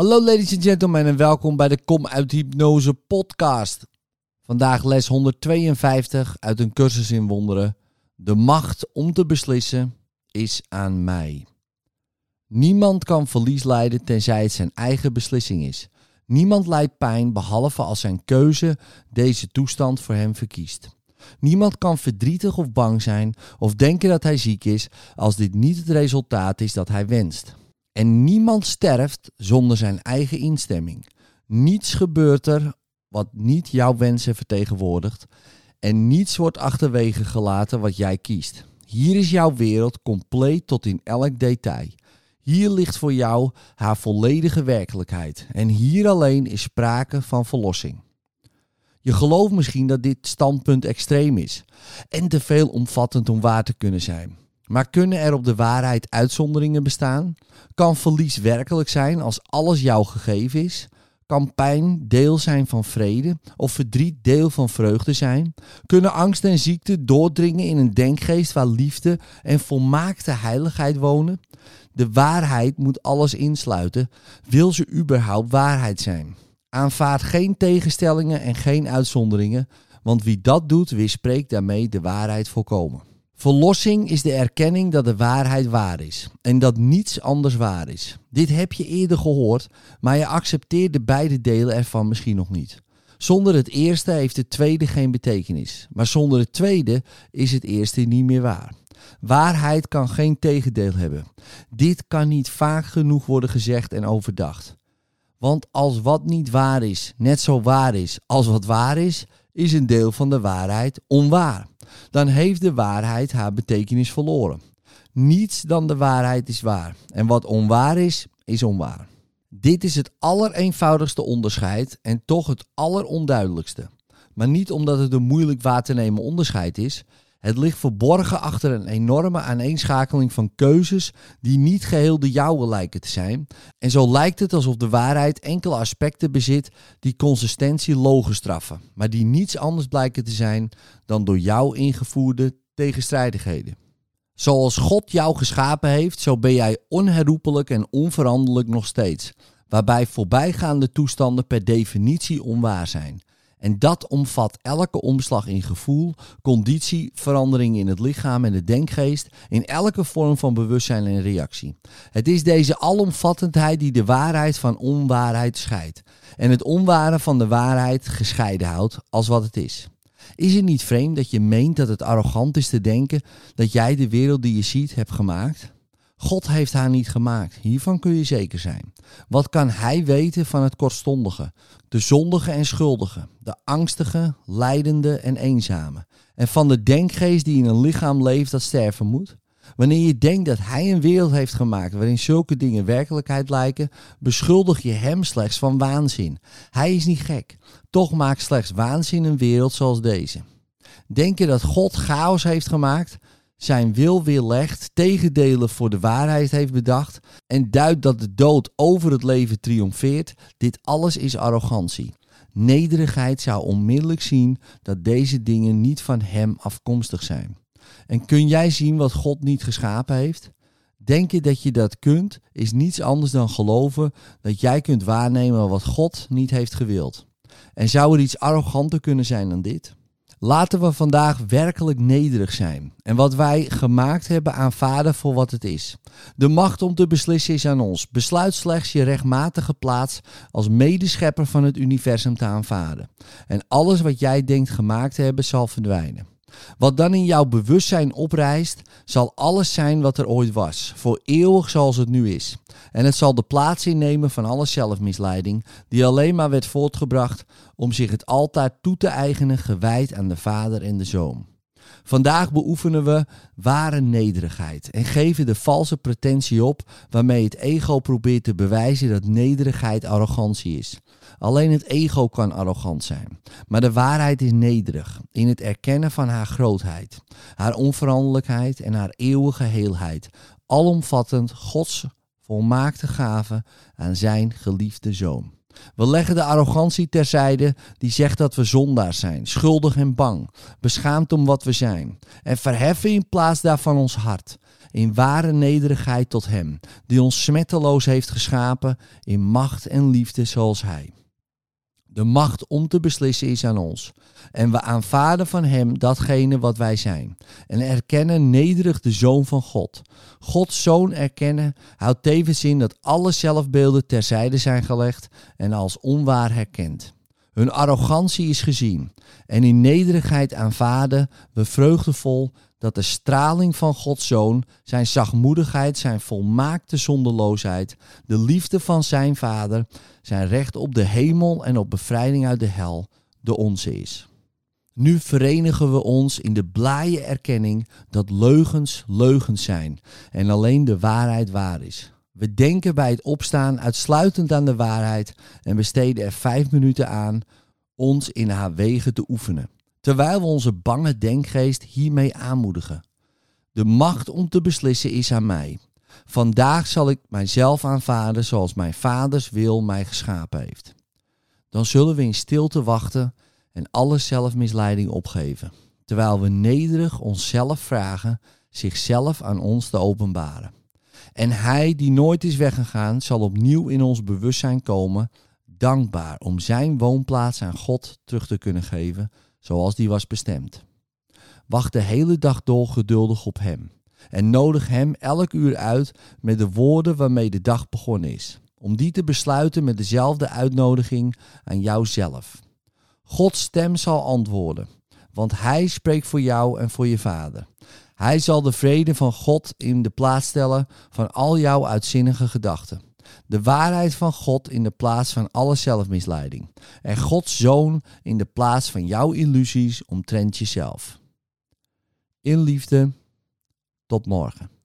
Hallo ladies and gentlemen en welkom bij de Kom uit Hypnose podcast. Vandaag les 152 uit een cursus in wonderen. De macht om te beslissen is aan mij. Niemand kan verlies lijden tenzij het zijn eigen beslissing is. Niemand lijdt pijn behalve als zijn keuze deze toestand voor hem verkiest. Niemand kan verdrietig of bang zijn of denken dat hij ziek is als dit niet het resultaat is dat hij wenst. En niemand sterft zonder zijn eigen instemming. Niets gebeurt er wat niet jouw wensen vertegenwoordigt. En niets wordt achterwege gelaten wat jij kiest. Hier is jouw wereld compleet tot in elk detail. Hier ligt voor jou haar volledige werkelijkheid. En hier alleen is sprake van verlossing. Je gelooft misschien dat dit standpunt extreem is en te veel omvattend om waar te kunnen zijn. Maar kunnen er op de waarheid uitzonderingen bestaan? Kan verlies werkelijk zijn als alles jou gegeven is? Kan pijn deel zijn van vrede of verdriet deel van vreugde zijn? Kunnen angst en ziekte doordringen in een denkgeest waar liefde en volmaakte heiligheid wonen? De waarheid moet alles insluiten. Wil ze überhaupt waarheid zijn? Aanvaard geen tegenstellingen en geen uitzonderingen, want wie dat doet, weerspreekt daarmee de waarheid volkomen. Verlossing is de erkenning dat de waarheid waar is en dat niets anders waar is. Dit heb je eerder gehoord, maar je accepteert de beide delen ervan misschien nog niet. Zonder het eerste heeft het tweede geen betekenis, maar zonder het tweede is het eerste niet meer waar. Waarheid kan geen tegendeel hebben. Dit kan niet vaak genoeg worden gezegd en overdacht. Want als wat niet waar is, net zo waar is als wat waar is, is een deel van de waarheid onwaar. Dan heeft de waarheid haar betekenis verloren. Niets dan de waarheid is waar. En wat onwaar is, is onwaar. Dit is het allereenvoudigste onderscheid en toch het alleronduidelijkste. Maar niet omdat het een moeilijk waar te nemen onderscheid is, het ligt verborgen achter een enorme aaneenschakeling van keuzes die niet geheel de jouwe lijken te zijn. En zo lijkt het alsof de waarheid enkele aspecten bezit die consistentie logen straffen, maar die niets anders blijken te zijn dan door jou ingevoerde tegenstrijdigheden. Zoals God jou geschapen heeft, zo ben jij onherroepelijk en onveranderlijk nog steeds, waarbij voorbijgaande toestanden per definitie onwaar zijn. En dat omvat elke omslag in gevoel, conditie, verandering in het lichaam en de denkgeest, in elke vorm van bewustzijn en reactie. Het is deze alomvattendheid die de waarheid van onwaarheid scheidt en het onware van de waarheid gescheiden houdt als wat het is. Is het niet vreemd dat je meent dat het arrogant is te denken dat jij de wereld die je ziet hebt gemaakt? God heeft haar niet gemaakt. Hiervan kun je zeker zijn. Wat kan hij weten van het kortstondige, de zondige en schuldige, de angstige, lijdende en eenzame, en van de denkgeest die in een lichaam leeft dat sterven moet? Wanneer je denkt dat hij een wereld heeft gemaakt waarin zulke dingen werkelijkheid lijken, beschuldig je hem slechts van waanzin. Hij is niet gek. Toch maakt slechts waanzin een wereld zoals deze. Denk je dat God chaos heeft gemaakt? Zijn wil weerlegt, tegendelen voor de waarheid heeft bedacht en duidt dat de dood over het leven triomfeert, dit alles is arrogantie. Nederigheid zou onmiddellijk zien dat deze dingen niet van hem afkomstig zijn. En kun jij zien wat God niet geschapen heeft? Denken dat je dat kunt, is niets anders dan geloven dat jij kunt waarnemen wat God niet heeft gewild. En zou er iets arroganter kunnen zijn dan dit? Laten we vandaag werkelijk nederig zijn en wat wij gemaakt hebben aanvaarden voor wat het is. De macht om te beslissen is aan ons. Besluit slechts je rechtmatige plaats als medeschepper van het universum te aanvaarden. En alles wat jij denkt gemaakt te hebben zal verdwijnen. Wat dan in jouw bewustzijn oprijst, zal alles zijn wat er ooit was, voor eeuwig zoals het nu is. En het zal de plaats innemen van alle zelfmisleiding, die alleen maar werd voortgebracht om zich het altijd toe te eigenen, gewijd aan de Vader en de Zoon. Vandaag beoefenen we ware nederigheid en geven de valse pretentie op waarmee het ego probeert te bewijzen dat nederigheid arrogantie is. Alleen het ego kan arrogant zijn, maar de waarheid is nederig in het erkennen van haar grootheid, haar onveranderlijkheid en haar eeuwige heelheid, alomvattend Gods volmaakte gave aan zijn geliefde zoon. We leggen de arrogantie terzijde die zegt dat we zondaars zijn, schuldig en bang, beschaamd om wat we zijn. En verheffen in plaats daarvan ons hart. in ware nederigheid tot Hem, die ons smetteloos heeft geschapen in macht en liefde zoals Hij. De macht om te beslissen is aan ons. En we aanvaarden van Hem datgene wat wij zijn. En erkennen nederig de Zoon van God. Gods Zoon erkennen houdt tevens in dat alle zelfbeelden terzijde zijn gelegd en als onwaar herkend. Hun arrogantie is gezien. En in nederigheid aanvaarden we vreugdevol dat de straling van Gods Zoon, zijn zachtmoedigheid, zijn volmaakte zonderloosheid, de liefde van zijn Vader, zijn recht op de hemel en op bevrijding uit de hel de onze is. Nu verenigen we ons in de blije erkenning dat leugens leugens zijn en alleen de waarheid waar is. We denken bij het opstaan uitsluitend aan de waarheid en besteden er vijf minuten aan ons in haar wegen te oefenen, terwijl we onze bange denkgeest hiermee aanmoedigen. De macht om te beslissen is aan mij. Vandaag zal ik mijzelf aanvaarden zoals mijn vaders wil mij geschapen heeft. Dan zullen we in stilte wachten en alle zelfmisleiding opgeven, terwijl we nederig onszelf vragen zichzelf aan ons te openbaren. En Hij die nooit is weggegaan, zal opnieuw in ons bewustzijn komen, dankbaar om Zijn woonplaats aan God terug te kunnen geven, zoals die was bestemd. Wacht de hele dag door geduldig op Hem en nodig Hem elk uur uit met de woorden waarmee de dag begonnen is, om die te besluiten met dezelfde uitnodiging aan jouzelf. Gods stem zal antwoorden, want Hij spreekt voor jou en voor je vader. Hij zal de vrede van God in de plaats stellen van al jouw uitzinnige gedachten. De waarheid van God in de plaats van alle zelfmisleiding. En Gods zoon in de plaats van jouw illusies omtrent jezelf. In liefde, tot morgen.